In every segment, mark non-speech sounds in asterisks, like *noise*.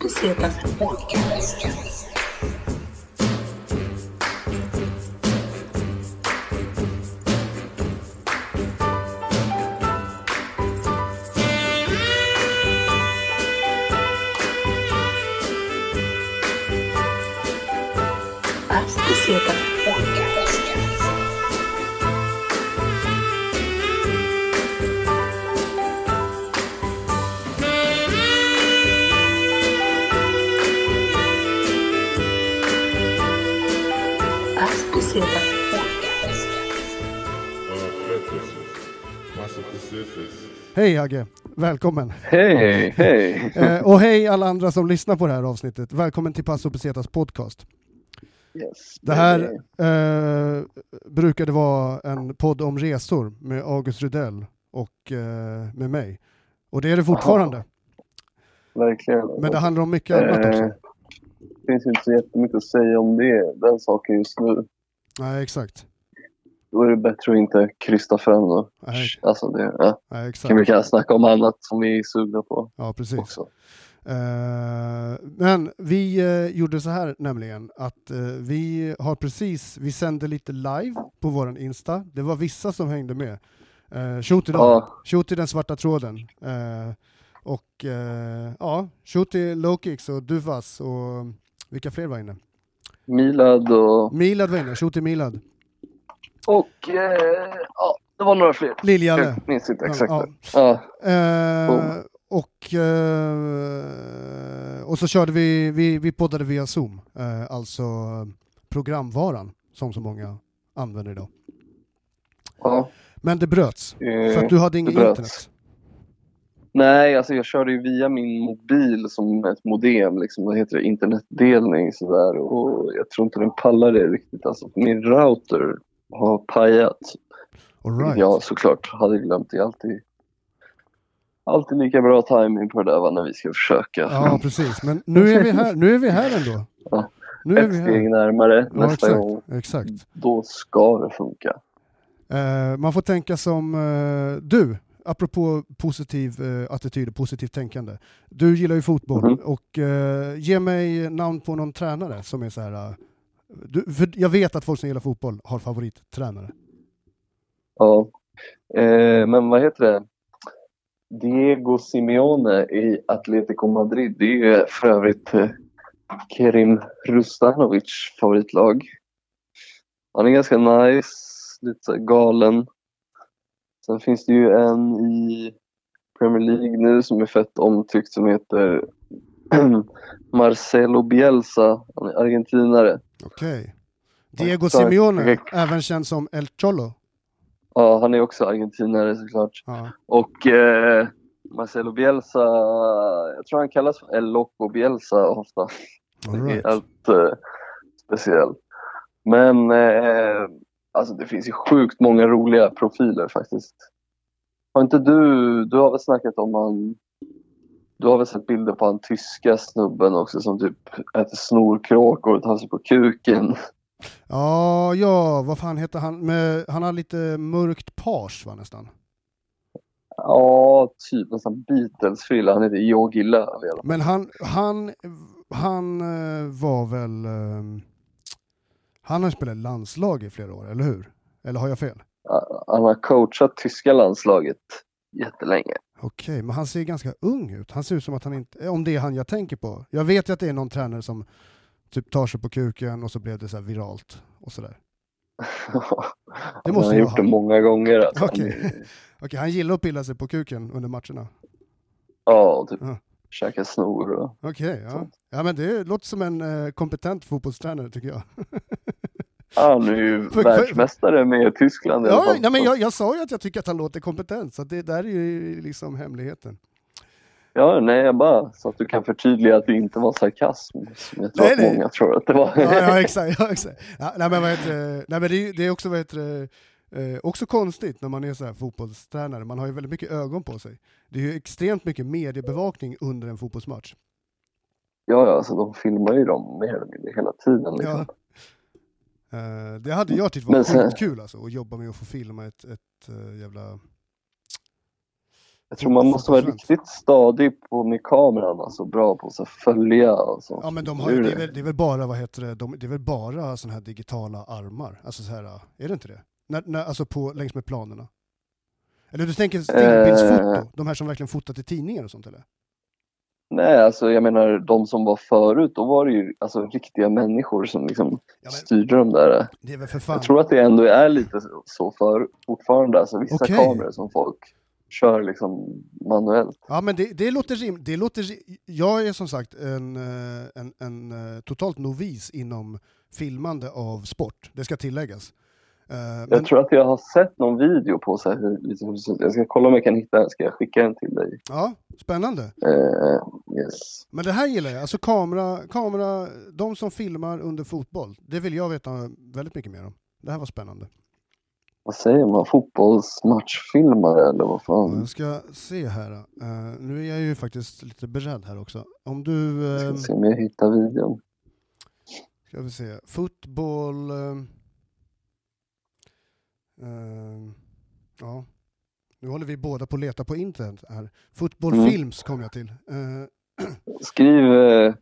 Bucetas Podcast. Hej Hagge, välkommen. Hej, hej! *laughs* Eh, och hej alla andra som lyssnar på det här avsnittet. Välkommen till Passo Pesetas podcast. Yes. Det här eh, brukade vara en podd om resor med August Rydell och eh, med mig. Och det är det fortfarande. Verkligen. Men det handlar om mycket annat Eh, också. Det finns inte så jättemycket att säga om det, den saken just nu. Nej, exakt. Då är det bättre att inte krysta och... Nej. Alltså det, ja. Nej, Kan exakt. vi kan snacka om annat som vi är sugna på Ja, precis. också. Eh, men vi eh, gjorde så här nämligen att eh, vi har precis, vi sände lite live på våran Insta. Det var vissa som hängde med. Uh, shoot till dem. Ja. Shoot den svarta tråden. Och ja, shoot till Lowkicks och Duvas och vilka fler var inne? Milad och... Milad var inne, shoot till Milad. Och... Eh, ja, det var några fler. Liljalle. Jag minns inte Ja, exakt. ja. Ja. Eh, Boom. och, eh, och så körde vi, vi, vi poddade via Zoom, eh, alltså programvaran som så många använder idag. ja. Men det bröts, Eh, för att du hade inget internet. Nej, alltså jag körde ju via min mobil som ett modem, liksom, vad heter det, internetdelning sådär och jag tror inte den pallar det riktigt. Alltså, min router har pajat. All right. Jag såklart hade glömt. Det är alltid, alltid lika bra timing på det där va, när vi ska försöka. Ja, precis. Men nu är vi här, nu är vi här ändå. *laughs* Ja. Nu är Ett vi steg här. närmare Ja, nästa exakt. gång. exakt. Då ska det funka. Eh, man får tänka som eh, du, apropå positiv eh, attityd och positivt tänkande. Du gillar ju fotboll Mhm. och eh, ge mig namn på någon tränare som är så här du, för jag vet att folk som gillar fotboll har favorittränare. Ja. Eh, men vad heter det? Diego Simeone i Atletico Madrid. Det är ju för övrigt eh, Kerim Rustanovic favoritlag. Han är ganska nice, lite galen. Sen finns det ju en i Premier League nu som är fett omtyckt som heter *clears throat* Marcelo Bielsa. Han är argentinare. Okej. Diego Så- Simeone, okej. även känd som El Cholo. Ja, han är också argentinare såklart. Ja. Och eh, Marcelo Bielsa, jag tror han kallas för El Loco Bielsa ofta. All right. helt eh, speciell. Men eh, alltså det finns ju sjukt många roliga profiler faktiskt. Har inte du, du har väl snackat om han, du har väl sett bilder på han tyska snubben också som typ äter snorkråkor och tar sig på kuken. Ja, ja, vad fan heter han? Med, han har lite mörkt page va nästan. Ja, typ nästan Beatles-frilla. Han heter Yogi Löw i alla fall. Men han, han, han eh, var väl... eh, Han har spelat landslag i flera år, eller hur? Eller har jag fel? Han har coachat tyska landslaget jättelänge. Okej, men han ser ganska ung ut. Han ser ut som att han inte... eh, Om det är han jag tänker på. Jag vet ju att det är någon tränare som typ tar sig på kuken och så blev det så här viralt och sådär. *laughs* han måste har ju gjort det han. många gånger. Alltså. Okej. Okej, han gillar att pilla sig på kuken under matcherna. Ja, typ Ja. käka snor och... Okej, ja. Ja men det låter som en eh, kompetent fotbollstränare tycker jag. *laughs* Ja, han är ju För- världsmästare med Tyskland Ja, nej, men jag, jag sa ju att jag tycker att han låter kompetent, så det där är ju liksom hemligheten. Ja, nej, jag bara så att du kan förtydliga att det inte var sarkasm. Som jag tror Nej, att nej. många tror att det var. Ja, ja *laughs* exakt. Ja, exakt. Ja, nej, men vad heter, nej, men det, är, det är också, vad heter eh, också konstigt när man är så här fotbollstränare, man har ju väldigt mycket ögon på sig. Det är ju extremt mycket mediebevakning under en fotbollsmatch. ja, ja, alltså de filmar ju dem mer eller mindre hela tiden. Liksom. Ja. Eh, det hade jag tyckt var sen- skitkul alltså, att jobba med att få filma ett, ett eh, jävla Jag tror man måste vara riktigt stadig på med kameran, alltså bra på att följa och så. Ja men de har, det, är väl, det är väl bara, vad heter det, de, det är väl bara sådana här digitala armar? Alltså så här, är det inte det? När, när, alltså på, längs med planerna? Eller du tänker stillbildsfoto? Eh. De här som verkligen fotat i tidningar och sånt eller? Nej, alltså jag menar de som var förut, då var det ju alltså riktiga människor som liksom Ja, styrde de där. det är väl för fan... Jag tror att det ändå är lite så för fortfarande, alltså vissa Okej. kameror som folk kör liksom manuellt. Ja men det, det låter rim, det låter, ri- Jag är som sagt en, eh, en, en eh, totalt novis inom filmande av sport, det ska tilläggas. Eh, Men, Jag tror att jag har sett någon video på så här, hur. Jag ska kolla om jag kan hitta den, ska jag skicka den till dig? Ja, spännande. Eh, yes. Men det här gillar jag, alltså kamera, kamera, de som filmar under fotboll, det vill jag veta väldigt mycket mer om. Det här var spännande. Vad säger man? Fotbollsmatchfilmare eller vad fan? Jag ska se här. eh, nu är jag ju faktiskt lite beredd här också. Om du... Jag Uh, ska se om jag hittar videon. ska vi se. Fotboll... eh, ja. Nu håller vi båda på att leta på internet här. Fotboll Mm. Films kom jag till. Eh, *clears throat* Skriv eh,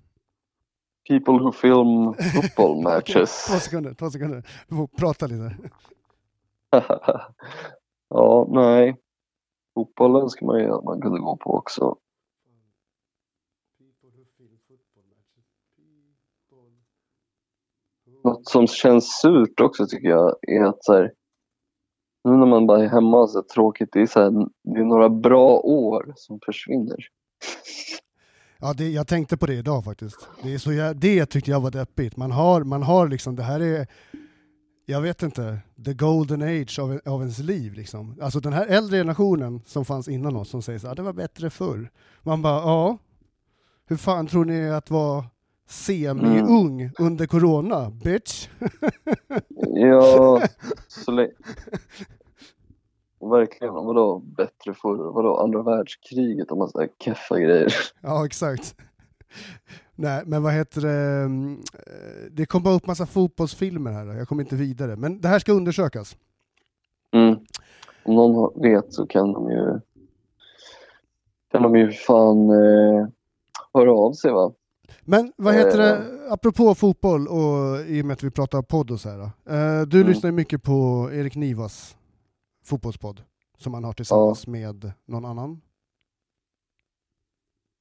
People who film football *laughs* matches. två sekunder, två sekunder. Vi får prata lite. *laughs* ja, nej. Fotbollen ska man ju att man kunde gå på också. Något som känns surt också tycker jag är att så här, nu när man bara är hemma så är det tråkigt, det är, så här, det är några bra år som försvinner. Ja, det, jag tänkte på det idag faktiskt. Det, är så jag, det tyckte jag var deppigt. Man har, man har liksom, det här är, jag vet inte, the golden age av, av ens liv. Liksom. Alltså den här äldre generationen som fanns innan oss som säger så här, "Ah, det var bättre förr. Man bara, ja, hur fan tror ni att vara semi-ung under corona, bitch? *laughs* Ja, så. Verkligen, vadå bättre förr? Vadå andra världskriget och massa keffa grejer? *laughs* ja, exakt. Nej, men vad heter det? eh, Det kom bara upp massa fotbollsfilmer här, jag kommer inte vidare. Men det här ska undersökas. Mm. Om någon vet så kan de ju kan de ju fan eh, höra av sig va? Men vad heter det, Eh. apropå fotboll och i och med att vi pratar podd och så här. då. Eh, du Mm. lyssnar ju mycket på Erik Nivas fotbollspodd som han har tillsammans med någon annan.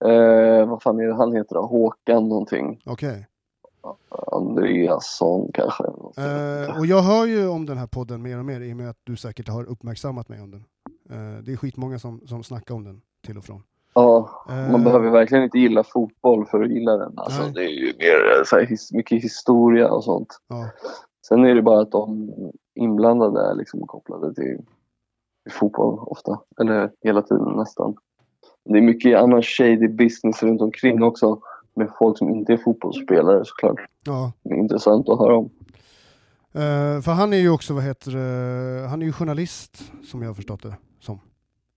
Eh, vad fan är det han heter då? Håkan någonting? Okej. Andreasson kanske? Eh, och jag hör ju om den här podden mer och mer i och med att du säkert har uppmärksammat mig om den. Eh, det är skitmånga som, som snackar om den till och från. Ja, Eh, man behöver verkligen inte gilla fotboll för att gilla den. Alltså, Nej. det är ju mer eh, så här, his- mycket historia och sånt. Ja. Sen är det bara att de inblandade är liksom kopplade till, till fotboll ofta. Eller hela tiden nästan. Det är mycket annan shady business runt omkring också. Med folk som inte är fotbollsspelare såklart. Ja. Det är intressant att höra om. Eh, för han är ju också, vad heter det, han är ju journalist som jag har förstått det som.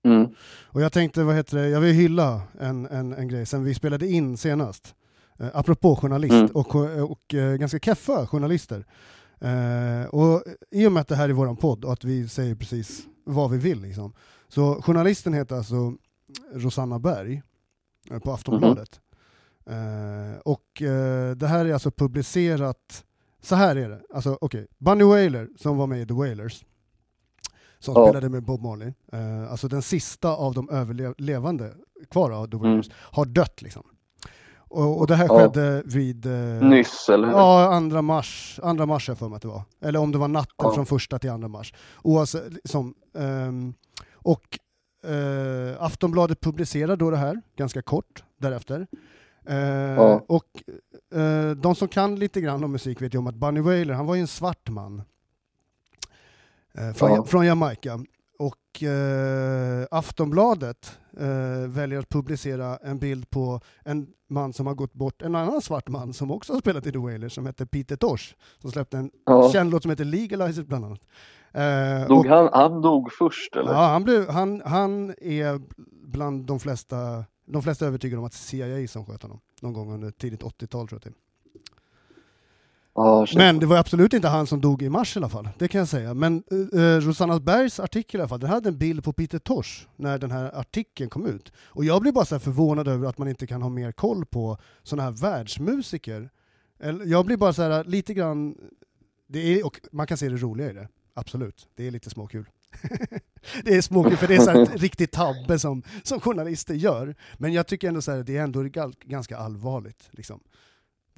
Mm. Och jag tänkte, vad heter det, jag vill hylla en, en, en grej sen vi spelade in senast. Eh, apropå journalist Mm. och, och eh, ganska keffa journalister. Och i och med att det här är våran podd och att vi säger precis vad vi vill liksom. Så journalisten heter alltså Rosanna Berg eh, på Aftonbladet. Eh, och eh, det här är alltså publicerat, så här är det, alltså okej, Bunny Wailer som var med i The Wailers, som Ja. spelade med Bob Marley, eh, alltså den sista av de överlevande kvar av The Wailers, har dött liksom. Och, och det här. Ja. skedde vid... eh, Nyss, eller hur? Ja, andra mars, andra mars jag för mig att det var. Eller om det var natten Ja. från första till andra mars. Oavsett, som, ehm, och eh, Aftonbladet publicerade då det här, ganska kort därefter. Eh, Ja. Och eh, de som kan lite grann om musik vet ju om att Bunny Wailer, han var ju en svart man. Från, från Jamaica. Och eh, Aftonbladet eh, väljer att publicera en bild på en man som har gått bort, en annan svart man som också har spelat i The Wailers som heter Peter Tosh, som släppte en Ja. känd låt som heter Legalize bland annat. Eh, Dog och- han, han dog först eller? Ja, han, blev, han, han är bland de flesta, de flesta övertygade om att CIA som sköt honom någon gång under tidigt 80-tal tror jag är. Ja. Men det var absolut inte han som dog i mars i alla fall, det kan jag säga. Men uh, Rosanna Bergs artikel i alla fall, den hade en bild på Peter Tosh när den här artikeln kom ut. Och jag blev bara så här förvånad över att man inte kan ha mer koll på sådana här världsmusiker. Jag blir bara så här lite grann, det är, och man kan se det roliga i det, absolut. Det är lite småkul. *laughs* det är småkul för det är så här ett *laughs* riktigt tabbe som, som journalister gör. Men jag tycker ändå så här, det är ändå ganska allvarligt. Liksom.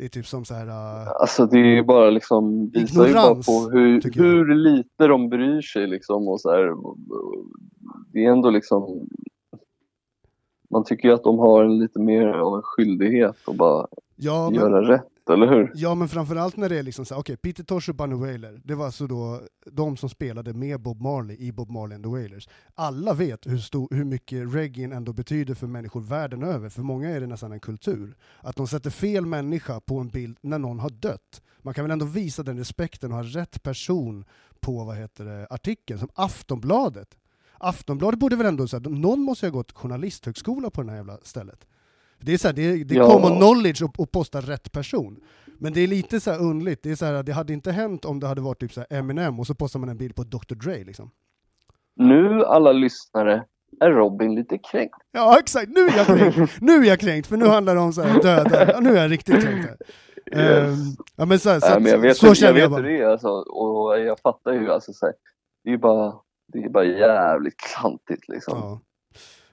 Det är typ som så här... uh, Alltså det är ju bara liksom, visar ju bara på hur, hur lite de bryr sig liksom och så här. Det är ändå liksom, man tycker ju att de har en lite mer av en skyldighet att bara ja, men, göra rätt, eller hur? Ja, men framförallt när det är liksom så här, okej, Peter Tosh och Bunny Wailer, det var alltså då de som spelade med Bob Marley i Bob Marley and the Wailers. Alla vet hur, stor, hur mycket reggae ändå betyder för människor världen över. För många är det nästan en kultur. Att de sätter fel människa på en bild när någon har dött. Man kan väl ändå visa den respekten och ha rätt person på vad heter det, artikeln, som Aftonbladet. Aftonbladet borde väl ändå säga, någon måste ju ha gått journalisthögskola på det här jävla stället. Det är, så här, det det Ja. common knowledge att, att posta rätt person. Men det är lite så här underligt, det, är så här, det hade inte hänt om det hade varit typ så här Eminem och så postar man en bild på Dr Dre liksom. Nu alla lyssnare är Robin lite kränkt. Ja exakt, nu är jag kränkt! Nu är jag kränkt, för nu handlar det om så här döda, ja, nu är jag riktigt kränkt här. Ehm, ja men så, här, så, Nej, men jag vet, så hur- jag känner vet jag hur bara. det är alltså, och jag fattar ju alltså så här, det är ju bara, det är bara jävligt klantigt liksom. Ja.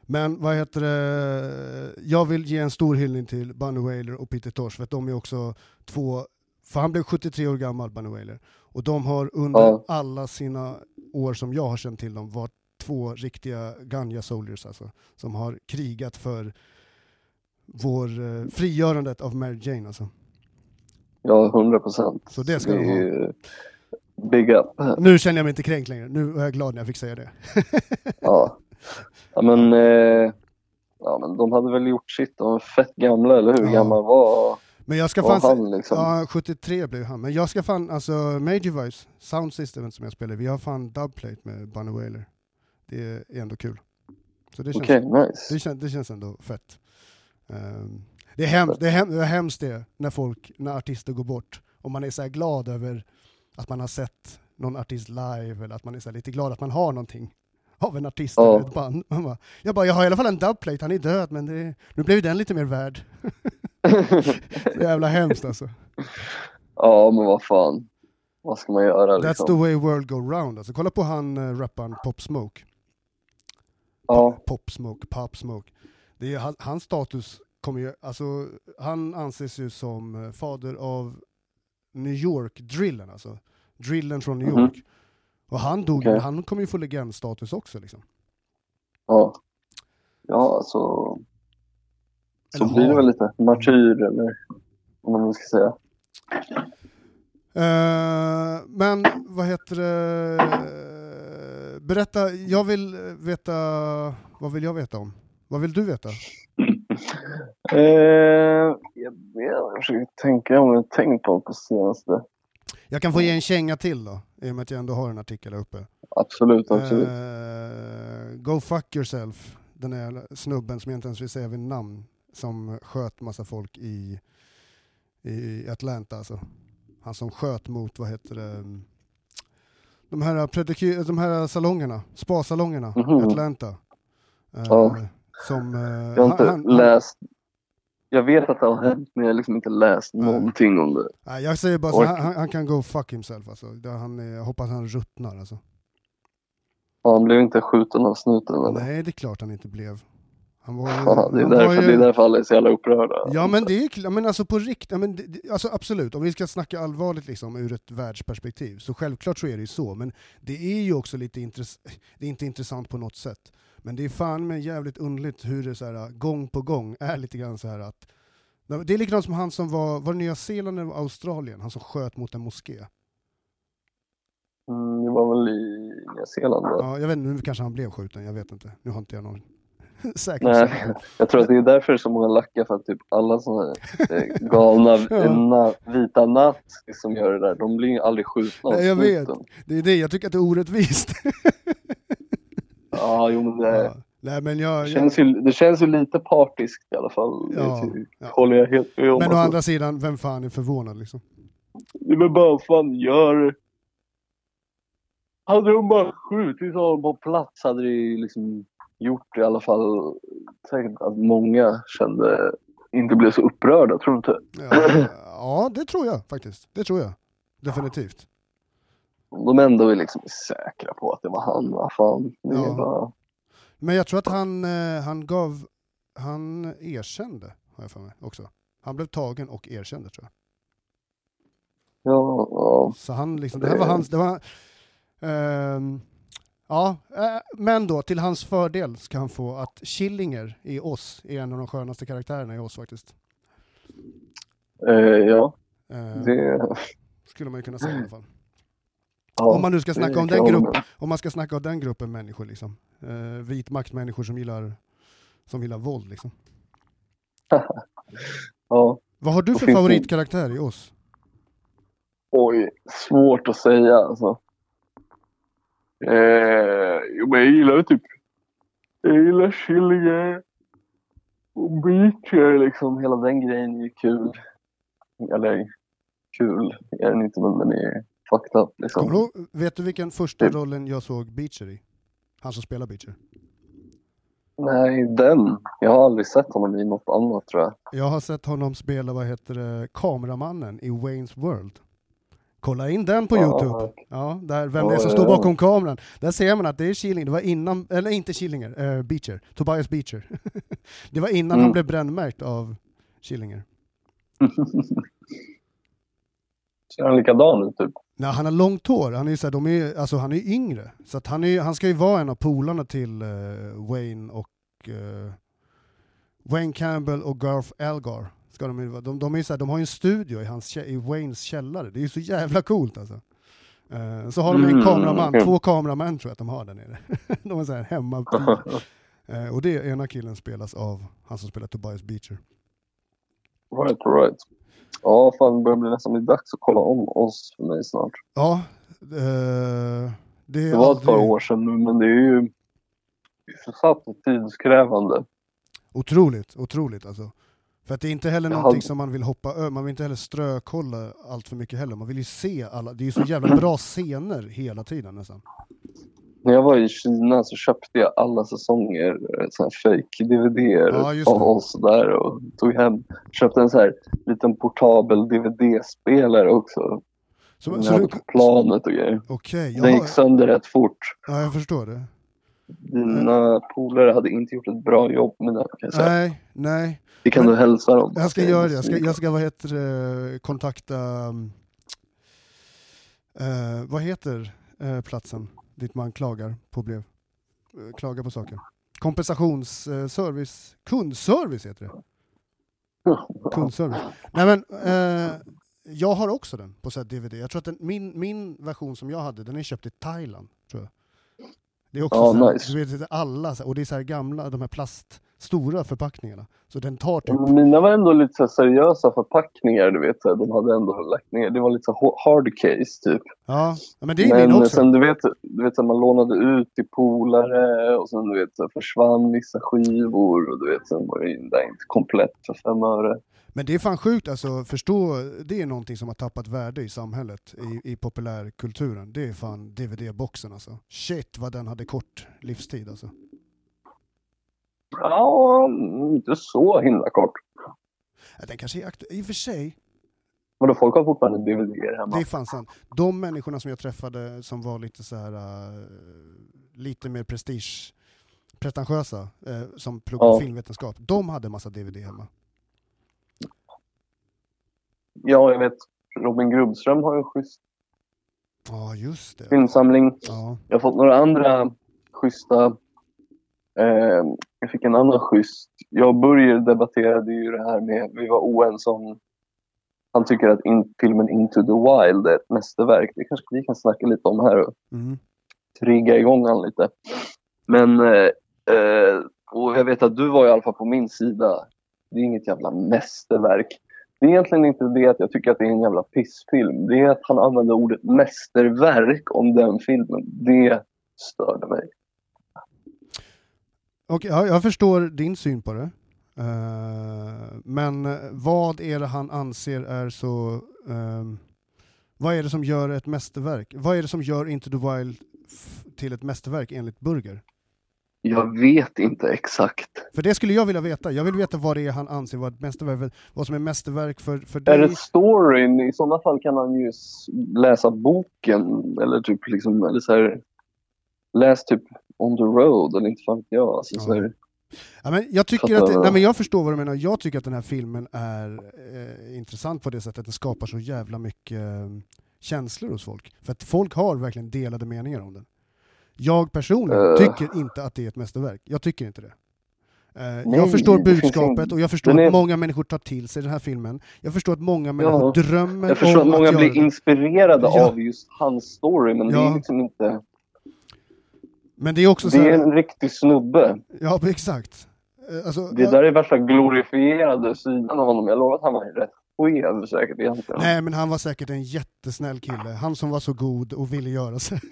Men vad heter det, jag vill ge en stor hyllning till Bunny Wailer och Peter Tosh för att de är också två, för han blev 73 år gammal Bunny Wailer, och de har under Ja. alla sina år som jag har känt till dem varit två riktiga Ganja Soldiers alltså, som har krigat för vår eh, frigörandet av Mary Jane alltså. Ja, hundra procent. Så det ska de är ha. ju Big up. Nu känner jag mig inte kränkt längre, nu är jag glad när jag fick säga det. Ja. *laughs* ja, men, eh, ja, men de hade väl gjort sitt. De var fett gamla, eller hur? Ja. gammal var, Men jag ska var fan... han liksom? Ja, 73 blev han. Men jag ska fan, alltså Major Voice, Sound System som jag spelar, vi har fan dubplate med Bunny Wailer. Det är ändå kul. Så det känns, Okej, nice. det känns, det känns ändå fett. Ehm, det, är hem, det, är hem, det är hemskt det, när folk, när artister går bort. Och man är så glad över att man har sett någon artist live, eller att man är så lite glad att man har någonting av en artist Ja. eller ett band. Man bara, jag bara, jag har i alla fall en dubplate, han är död, men det, nu blev den lite mer värd. *laughs* Så jävla hemskt alltså. ja, men vad fan. Vad ska man göra That's liksom? the way world go round. Alltså, kolla på han uh, rapparen Pop Smoke. Ja, Pop Smoke, Pop Smoke. Det är, han, hans status kommer ju, alltså, han anses ju som eh, fader av New York-drillen, alltså. Drillen från New Mhm. York. Och han dog, men han kommer ju få legendstatus också liksom. ja. Ja, alltså. Så Eller blir det väl lite martyr eller vad man ska säga. Eh, men vad heter det? Berätta, jag vill veta, vad vill jag veta om? Vad vill du veta? *laughs* Eh, jag, jag försöker tänka om jag har tänkt på det på senaste. Jag kan få ge en känga till då, i och med att jag ändå har en artikel här uppe. Absolut, absolut. Eh, go fuck yourself, den här snubben som jag inte ens vill säga vid namn, som sköt massa folk i, i Atlanta alltså. Han som sköt mot, vad heter det, de här, prediky- de här salongerna, spasalongerna i Mhm. Atlanta. Eh, Ja. Som, eh, Jag har inte han- läst. Jag vet att det har hänt, men jag har liksom inte läst Nej. någonting om det. Nej, jag säger bara så, han, han- han kan go fuck himself alltså. Han är, jag hoppas han ruttnar alltså. Ja, han blev inte skjuten av snuten eller? Nej, det är klart han inte blev. Han var, *laughs* Ja, det, är därför, ju- det är därför alla är så jävla upprörda. Ja men det är klart, men alltså på riktigt, ja, men det, alltså absolut, om vi ska snacka allvarligt liksom ur ett världsperspektiv, så självklart så är det ju så, men det är ju också lite intressant, det är inte intressant på något sätt. Men det är fan med jävligt underligt hur det så här, gång på gång är lite grann så här att det är likadant som han som var, var det Nya Zeeland eller Australien, han som sköt mot en moské. Mm, det var väl i Nya Zeeland då? Ja, jag vet inte, nu kanske han blev skjuten, jag vet inte. Nu har inte jag någon *laughs* säker Nej, *laughs* jag tror att det är därför det är så många lackar för att typ alla sådana eh, galna *laughs* Ja. na, vita nazis som gör det där, de blir ju aldrig skjutna Nej, jag vet. snuten. Det är det, jag tycker att det är orättvist. Ja, jo men det, Ja. Nej men jag, det, känns ju, det känns ju lite partiskt i alla fall. Ja, ja. håller jag helt med om. Men å andra sidan, vem fan är förvånad liksom? Väl bara fan gör... Hade de bara skjutit honom på plats hade det ju liksom gjort i alla fall säkert att många kände inte blev så upprörda, tror du inte? Ja, ja, det tror jag faktiskt. Det tror jag. Definitivt. De ändå är liksom säkra på att det var han, vad fan. Det Ja. bara... Men jag tror att han, eh, han gav, han erkände, har jag för mig också. Han blev tagen och erkände tror jag. Ja, ja. Så han liksom, det här var hans, det var, ehm, ja, eh, men då till hans fördel ska han få att Killinger i oss är en av de skönaste karaktärerna i oss faktiskt. Eh, ja, Eh, det... Skulle man ju kunna säga i alla fall. Ja, om man nu ska snacka om den, grupp, om man ska snacka om den gruppen människor liksom. Eh, vit maktmänniskor som gillar, som gillar våld liksom. *laughs* Ja, Vad har du för favoritkaraktär i oss? oj, svårt att säga alltså. Eh, jo, men jag gillar typ... Jag gillar Schillinger och Beacher liksom. Hela den grejen är ju kul. Eller kul är den inte, men den är fucked up liksom. Du vet du vilken första rollen jag såg Beecher i? Han som spelar Beecher. Nej, den. Jag har aldrig sett honom i något annat tror jag. Jag har sett honom spela, vad heter det, kameramannen i Wayne's World. Kolla in den på Ja, Youtube. Ja, där, vem det är Ja, som ja, står ja. bakom kameran. Där ser man att det är Killinger, det var innan, eller inte Killinger, eh, Beecher, Tobias Beecher. *laughs* det var innan Mm. han blev brännmärkt av Killinger. *laughs* Ser han likadan ut typ? Nej, han har långt hår, han är ju så här, de är, alltså han är yngre. Så han, är, han ska ju vara en av polarna till eh, Wayne och eh, Wayne Campbell och Garth Algar. Ska de, vara. de, de, är så här, de har ju en studio i, hans, i Waynes källare, det är ju så jävla coolt alltså. Eh, så har de en Mm, kameraman, okej. två kameramän tror jag att de har där nere. *laughs* de är så här hemma. *laughs* Eh, och det ena killen spelas av han som spelar Tobias Beecher. right, right. Ja, fan det börjar bli nästan bli dags att kolla om oss för mig snart. Ja, eh, det Det var ett par aldrig- år sedan nu, men det är ju försatt och tidskrävande. Otroligt, otroligt alltså. För att det är inte heller Jag någonting hade- som man vill hoppa över, man vill inte heller strökolla allt för mycket heller. Man vill ju se alla, det är ju så jävla bra scener hela tiden nästan. När jag var i Kina så köpte jag alla säsonger eh, så här fake dvd Ja, av oss där och tog hem. Köpte en så här liten portabel dvd-spelare också. Så, Den så du, på planet och grejer. okej, Den gick sönder rätt fort. ja, jag förstår det. Dina polare hade inte gjort ett bra jobb med det. Kan jag säga. Nej, nej. Det kan Men- du hälsa dem. Jag ska göra det, jag ska, jag ska vad heter det, kontakta, eh, vad heter eh, platsen dit man klagar på brev? Eh, klagar på saker. Kompensationsservice, kundservice heter det. Kundservice. Nej men, eh, jag har också den på så DVD. Jag tror att den, min, min version som jag hade, den är köpt i Thailand. Tror jag. Det är också Ja, så här, nice. du vet, alla, och det är så här gamla, de här plast, stora förpackningarna. Så den tar typ, Men Mina var ändå lite så seriösa förpackningar, du vet. Så de hade ändå lagt ner. Det var lite så hard case typ. ja, men det är Men min också. sen du vet, du vet så man lånade ut till polare och sen du vet så försvann vissa skivor och du vet sen var det inte komplett för fem öre. Men det är fan sjukt alltså, förstå, det är någonting som har tappat värde i samhället, i, i populärkulturen. Det är fan DVD-boxen alltså. Shit vad den hade kort livstid alltså. Ja, inte så himla kort. Den kanske är aktuell, i och för sig, Men då folk har fortfarande DVD hemma. det är fan sant. De människorna som jag träffade som var lite så här uh, lite mer prestige, pretentiösa, eh, som pluggade Ja. filmvetenskap, de hade massa DVD hemma. Ja, jag vet. Robin Grubbström har en schysst Ja, just det. filmsamling. Ja. Jag har fått några andra schyssta. Eh, jag fick en annan schysst. Jag och Börje debatterade ju det här med, vi var oense om han tycker att in, filmen Into the Wild är ett mästerverk. Det kanske vi kan snacka lite om här och Mm. trigga igång han lite. Men, eh, eh, och jag vet att du var i alla fall på min sida. Det är inget jävla mästerverk. Det är egentligen inte det att jag tycker att det är en jävla pissfilm. Det är att han använder ordet mästerverk om den filmen. Det störde mig. Okej, ja, jag förstår din syn på det. Eh, men vad är det han anser är så... ehm, Vad är det som gör ett mästerverk? Vad är det som gör Into the Wild till ett mästerverk enligt Burger? Jag vet inte exakt. För det skulle jag vilja veta. Jag vill veta vad det är han anser vara ett mästerverk, vad som är mästerverk för, för Är dig. det storyn, i sådana fall kan han ju läsa boken eller typ liksom, eller så här, läs typ On the Road eller inte fan jag. Alltså, Ja. så här, Ja, men jag, tycker att, det- nej, men jag förstår vad du menar, jag tycker att den här filmen är eh, intressant på det sättet att den skapar så jävla mycket eh, känslor hos folk. För att folk har verkligen delade meningar om den. Jag personligen Eh. tycker inte att det är ett mästerverk, jag tycker inte det. Eh, Nej, jag förstår det budskapet och jag förstår är- att många människor tar till sig den här filmen. Jag förstår att många människor drömmer jag förstår om att många blir det. inspirerade Ja. av just hans story men det Ja. är liksom inte, Men det är också så det är här, en riktig snubbe. ja exakt. Eh, Alltså, Det där är värsta glorifierade sidan av honom. Jag lovar att han var rätt skev säkert egentligen. Nej, men han var säkert en jättesnäll kille. Han som var så god och ville göra sig. *laughs*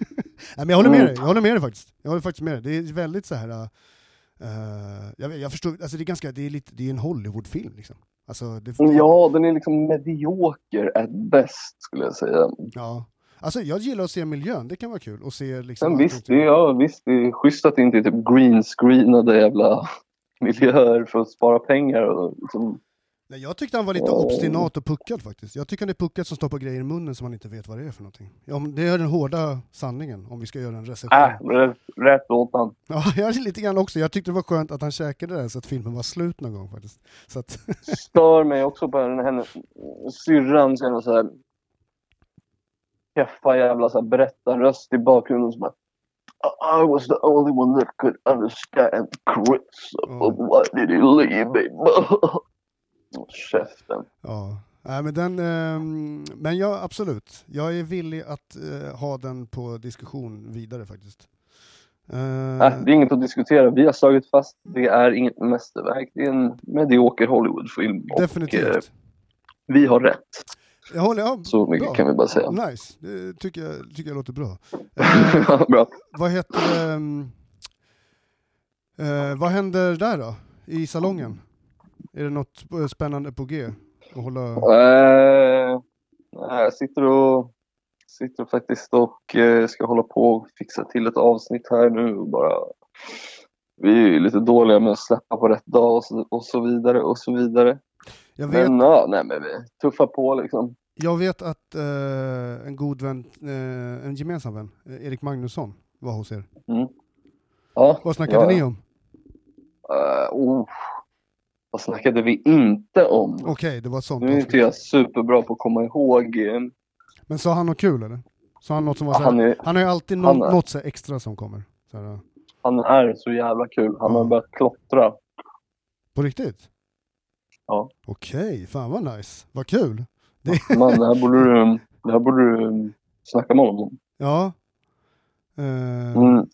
Nej, men jag håller med Mm. dig, jag håller med dig faktiskt. Jag håller faktiskt med dig. Det är väldigt så här. Uh, jag, jag förstår, alltså det är ganska, det är lite, det är en Hollywoodfilm liksom. Alltså, det, Ja, den är liksom medioker at best skulle jag säga. ja. Alltså jag gillar att se miljön, det kan vara kul. Och se liksom allting visst, det ja, visst, det är schysst att det inte är typ greenscreenade jävla *laughs* miljöer för att spara pengar. Och liksom, Nej, jag tyckte han var lite Ja. obstinat och puckad faktiskt. Jag tycker han är puckad som stoppar grejer i munnen som man inte vet vad det är för någonting. Ja, det är den hårda sanningen om vi ska göra en recension. äh, rätt, åt han. *laughs* Ja, jag lite grann också. Jag tyckte det var skönt att han käkade det där så att filmen var slut någon gång faktiskt. Så att, Stör mig också på den henne, syrran så här keffa jävla så här berättarröst i bakgrunden som bara I was the only one that could understand Chris. Ja. Why did he leave me? *laughs* Käften. ja. Nej, men den, ehm, men ja, absolut. Jag är villig att eh, ha den på diskussion vidare faktiskt. Eh, Nej, det är inget att diskutera. Vi har slagit fast det är inget mästerverk. Det är en medioker Hollywoodfilm. Och, eh, definitivt. vi har rätt. Jag håller, ja, Så mycket bra. kan vi bara säga. Nice, det tycker jag, tycker jag låter bra. *laughs* Eh, Bra. vad heter ehm, eh, Vad händer där då? I salongen? Är det något eh, spännande på G? Att hålla... Eh, jag sitter och, sitter faktiskt och eh, ska hålla på och fixa till ett avsnitt här nu. och Bara, vi är ju lite dåliga med att släppa på rätt dag och så, och så vidare och så vidare. Jag vet, Men ja, nej men vi tuffar på liksom. jag vet att eh, en god vän, eh, en gemensam vän, eh, Erik Magnusson, var hos er. Ja, Vad snackade ja, ni om? eh, oh, vad snackade vi inte om? Okej, det var sånt Nu är inte jag superbra på att komma ihåg. eh, Men sa han något kul eller? Sa han något som var så här, Han han, är, har ju alltid han nå- är- något extra som kommer. Så här, han är så jävla kul. Han Ja. har börjat klottra. på riktigt? Ja. Okej, fan vad nice. Vad kul. Man, det här borde du, det här borde du um, snacka med honom om. Ja. Eh, Mm.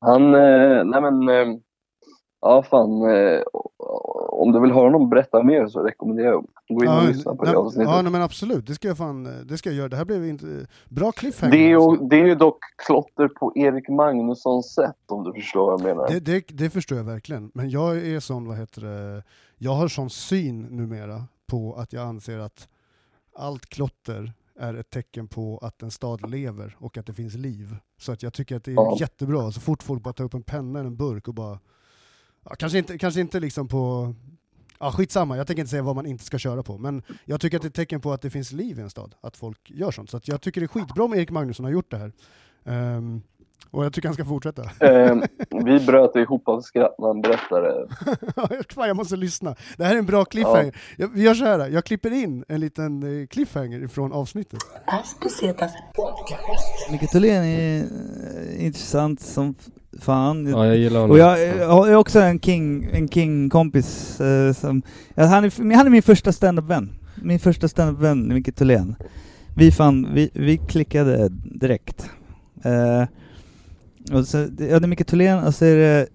Han, eh, nej men, eh, ja fan, eh, om du vill höra någon berätta mer så rekommenderar jag att gå in och lyssna på det avsnittet. ja, nej, men absolut. Det ska jag fan, det ska jag göra. Det här blev inte... Bra cliffhanger. det, är alltså. ju, det är ju dock klotter på Erik Magnussons sätt om du förstår vad jag menar. Det, det, det förstår jag verkligen. Men jag är sån, vad heter det, jag har sån syn numera på att jag anser att allt klotter är ett tecken på att en stad lever och att det finns liv. Så att jag tycker att det är Ja. jättebra så fort folk bara tar upp en penna eller en burk och bara, ja, kanske, inte, kanske inte liksom på, ja skitsamma, jag tänker inte säga vad man inte ska köra på, men jag tycker att det är ett tecken på att det finns liv i en stad, att folk gör sånt. Så att jag tycker det är skitbra om Erik Magnusson har gjort det här. Ehm, och jag tycker han ska fortsätta. Eh, vi bröt ihop av skratt när han berättade. *laughs* Fan, jag måste lyssna. Det här är en bra cliffhanger. Jag, vi gör så här, jag klipper in en liten eh, cliffhanger ifrån avsnittet. Micke Tholén är eh, intressant som fan. Ja, jag gillar honom. Och jag, jag har också en King, en King-kompis eh, som... Ja, han, är, han är min första stand-up-vän. Min första stand-up-vän, Micke Tholén. Vi fan, vi, vi klickade direkt. Eh, och så, ja, det är Micke Tholén och så är det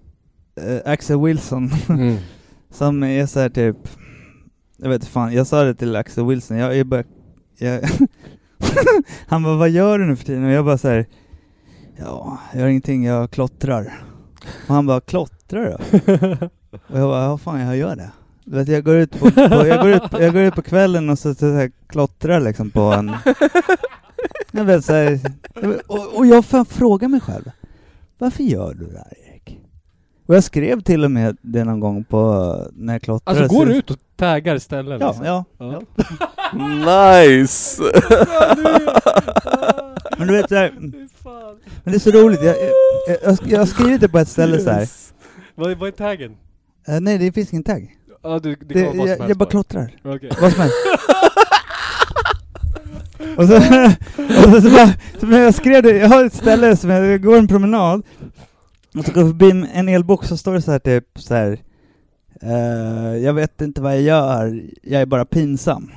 eh, Axel Wilson Mm. *laughs* som är så här typ... Jag vet inte fan, jag sa det till Axel Wilson, jag är bara... Jag, *laughs* han bara, vad gör du nu för tiden? Och jag bara så här, ja, jag gör ingenting, jag klottrar. Och han bara, klottrar du? *laughs* Och jag bara, ja fan jag gör det. Du vet, jag går ut på, på, jag går ut, jag går ut på kvällen och så, så här, klottrar liksom på en... *laughs* Jag vet, så här, och, och jag fan frågar mig själv, varför gör du det här Erik? Och jag skrev till och med det någon gång på när jag klottrade. Alltså går du ut och taggar ställen Ja, liksom? ja. Ja. *laughs* Nice! Men du vet så här, *laughs* men det är så roligt, jag, jag, jag, jag har skrivit det på ett ställe så här. Vad, är- vad är taggen? Eh, nej, det finns ingen tagg. Ja, du, det, Det, jag, jag bara klottrar. Okej. Vad som helst. *laughs* och så, och så, så, bara, så när jag skrev det, jag har ett ställe som jag, jag går en promenad, och så går jag förbi en elbox så står det så här typ så här. eh, jag vet inte vad jag gör, jag är bara pinsam.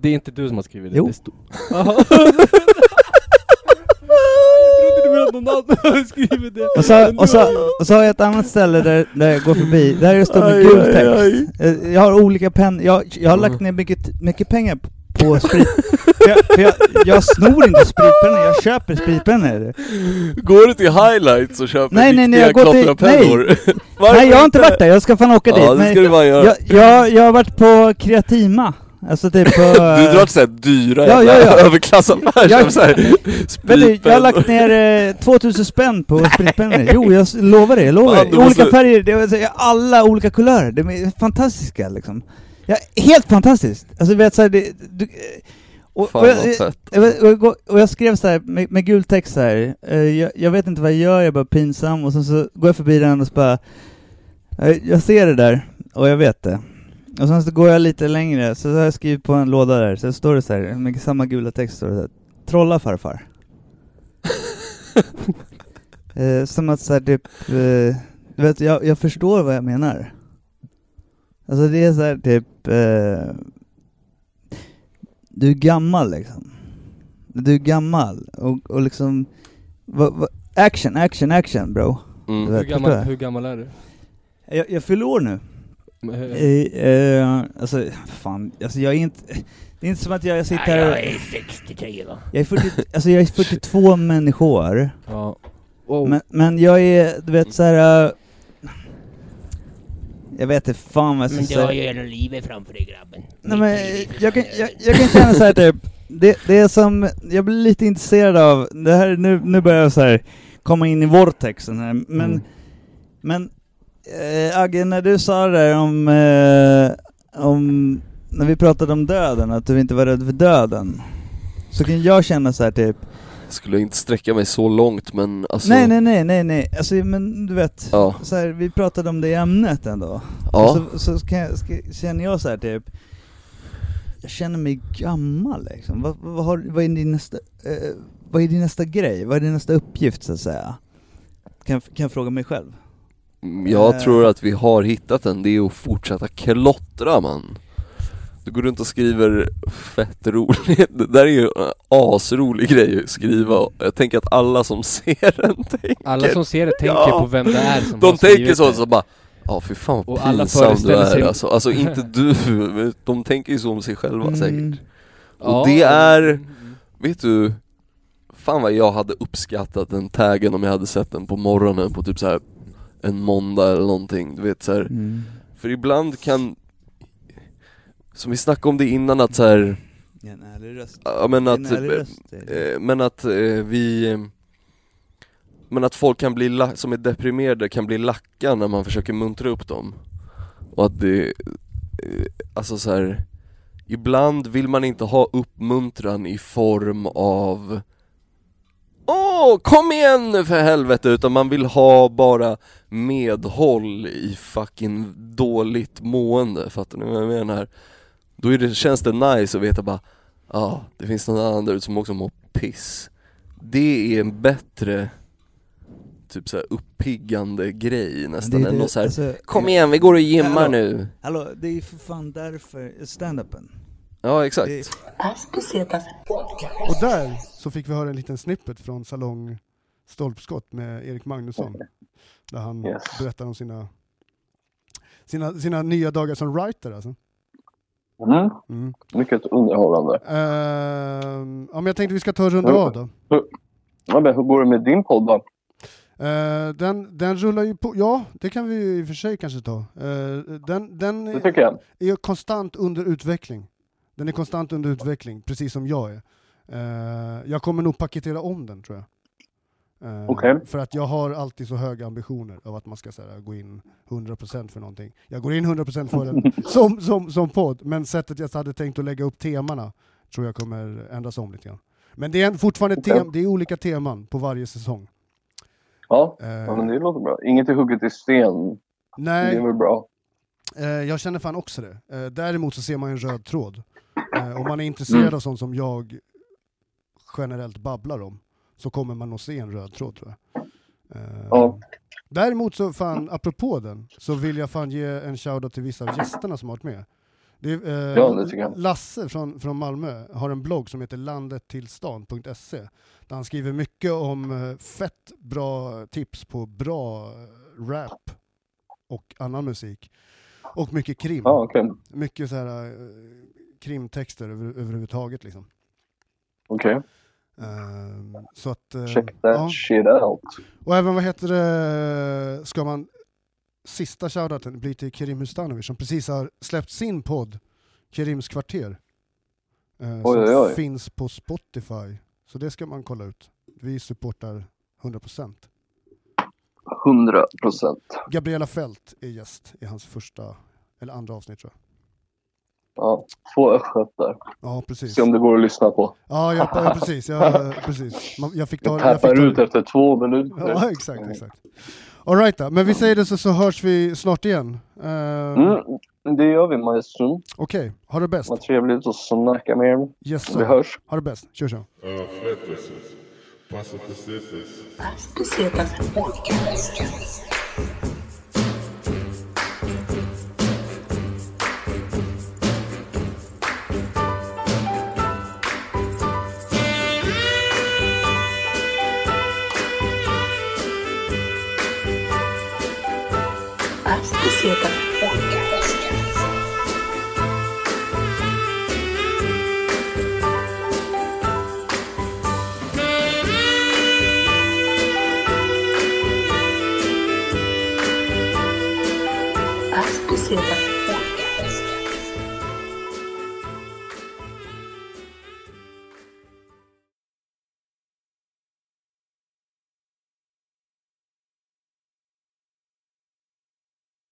Det är inte du som har skrivit det? Jo. Det stod... *laughs* Du menade någon annan *laughs* hade skrivit det. Och så, Men och, så, har och så har jag ett annat ställe där, där jag går förbi, där det står med Aj, gul text. aj. Eh, Jag har olika pennor, jag, jag har lagt ner mycket, mycket pengar p- på sprit. för jag, för jag, jag snor inte spritpennor, jag köper spritpennor. Går du till highlights och köper Nej, nej, nej, jag går till- klottrarpennor? *laughs* Varför Nej jag har inte varit där, jag ska fan åka Ja, dit. det Men ska du bara göra. jag, jag, jag har varit på Kreatima, alltså typ på... *laughs* Du drar till såhär dyra Ja, jävla ja, ja. överklassaffärer Jag- såhär Vet du, jag har lagt ner eh, 2000 spänn på spritpennor. Jo, jag lovar det, jag lovar Fan, det. Olika måste- färger, det är alla olika kulörer. De är fantastiska liksom. Ja, helt fantastiskt! Alltså vet såhär, det... Du, eh, och, Fan och, jag, och, och jag skrev så här med, med gul text så här. eh, jag, jag vet inte vad jag gör, jag är bara pinsam, och sen så går jag förbi den och så bara... eh, jag ser det där, och jag vet det. Och sen så går jag lite längre, så har jag skrivit på en låda där, så står det så här, med samma gula text står det så här, Trolla farfar. *laughs* eh, som att såhär typ, eh, du vet, jag, jag förstår vad jag menar. Alltså det är såhär typ, eh, du är gammal liksom. Du är gammal, och, och liksom, va, va, action, action, action bro. Mm. Du Hur vet, gammal, hur gammal är du? Jag, jag fyller år nu. Eh, eh, alltså, fan, alltså jag är inte, det är inte som att jag sitter här Jag är 63 va? Jag är, 40, alltså jag är 42 människor, Ja. Wow. men, men jag är, du vet såhär... Uh, jag vet inte fan vad jag ska Men du säga. har ju hela livet framför dig grabben. Nej men jag kan, jag, jag kan känna så här typ, det, det är som, jag blir lite intresserad av, det här, nu, nu börjar jag så här komma in i vortexen här, men, Mm. men eh, Agge, när du sa det där om, eh, om, när vi pratade om döden, att du inte var rädd för döden, så kan jag känna så här typ, Skulle inte sträcka mig så långt men alltså nej nej nej nej nej, alltså men du vet, Ja, så här, vi pratade om det i ämnet ändå. ja. Så, så kan jag, ska, känner jag så här typ, jag känner mig gammal liksom. Vad, vad, har, vad, är din nästa, eh, vad är din nästa grej? Vad är din nästa uppgift så att säga? Kan, kan jag fråga mig själv? Jag Eh. tror att vi har hittat den, det är att fortsätta klottra man Du går runt och skriver fett roligt, det där är ju en asrolig grej att skriva Jag tänker att alla som *laughs* ser den tänker Alla som ser det tänker Ja. på vem det är som De har tänker skrivit så, det. så bara Ja fy fan vad alla pinsam du är sig- alltså, alltså inte *laughs* du, de tänker ju så om sig själva Mm. säkert Och Ja. det är, vet du Fan vad jag hade uppskattat den taggen om jag hade sett den på morgonen på typ så här en måndag eller någonting, du vet så här. För ibland kan Som vi snackade om det innan att så här, En ärlig röst. ja men att, ärlig röst. eh, men att eh, vi Men att folk kan bli, la- som är deprimerade kan bli lacka när man försöker muntra upp dem Och att det, eh, alltså så här. Ibland vill man inte ha uppmuntran i form av Åh, kom igen nu för helvete! Utan man vill ha bara medhåll i fucking dåligt mående, fattar ni vad jag menar? Då det, känns det nice att veta bara Ja, ah, det finns någon annan där ute som också mår piss Det är en bättre Typ såhär uppiggande grej nästan Det än det- att såhär alltså, Kom igen, vi går och gymmar Hallå. nu Hallå, det är ju för fan därför, stand-upen. Ja exakt Det- Aspesetas. Och där så fick vi höra en liten snippet från Salong Stolpskott med Erik Magnusson. Där han Yes. berättar om sina, sina, sina nya dagar som writer alltså. Mm. Mm. Mycket underhållande. Ehm, ja, men jag tänkte vi ska ta runda av då. Ja, men hur går det med din podd då? Eh, den, den rullar ju på, ja det kan vi i och för sig kanske ta. Eh, den den är ju konstant under utveckling. Den är konstant under utveckling, precis som jag är. Eh, jag kommer nog paketera om den tror jag. Eh, Okej. För att jag har alltid så höga ambitioner av att man ska så här, gå in 100% för någonting. Jag går in 100% för den *laughs* som, som, som podd, men sättet jag hade tänkt att lägga upp temana tror jag kommer ändras om lite grann. Men det är fortfarande Okej. tem, det är olika teman på varje säsong. Ja, ja men det låter bra. Inget är hugget i sten. Det nej, är väl bra. Jag känner fan också det. Däremot så ser man en röd tråd. Eh, om man är intresserad Mm. av sånt som jag generellt babblar om, så kommer man nog se en röd tråd tror jag. Eh, Ja. Däremot så fan, apropå den, så vill jag fan ge en shoutout till vissa av gästerna som har varit med. Det eh, Ja, det. Lasse från, från Malmö har en blogg som heter landettillstan.se där han skriver mycket om eh, fett bra tips på bra eh, rap och annan musik. Och mycket krim. Ja, okej. Mycket så här eh, krimtexter över, överhuvudtaget liksom. Okej. Ehm, så att... eh, Check that ja. shit out. Och även vad heter det, ska man sista shoutouten blir till Kerim Hustanovic som precis har släppt sin podd Kerims kvarter. Eh, Oj, som oj, finns på Spotify. Så det ska man kolla ut. Vi supportar 100%. 100 procent. Gabriella Fält är gäst i hans första, eller andra avsnitt tror jag. Ja, två östgötar. Ja, precis. Se om det går att lyssna på. Ja, ja, ja precis. Ja, precis. Man- Jag fick ta Jag jag fick tappar ta ut efter två minuter. Ja, exakt, exakt. All right, då. men vi säger det så, så hörs vi snart igen. Uh, Mm, det gör vi maestro. Okej, ha det bäst. Vad trevligt att snacka med er. Yes, Vi hörs. Ha det bäst. Kör, kör. Uh, Fletus. Passa Pacifics. Pesetas Podcast.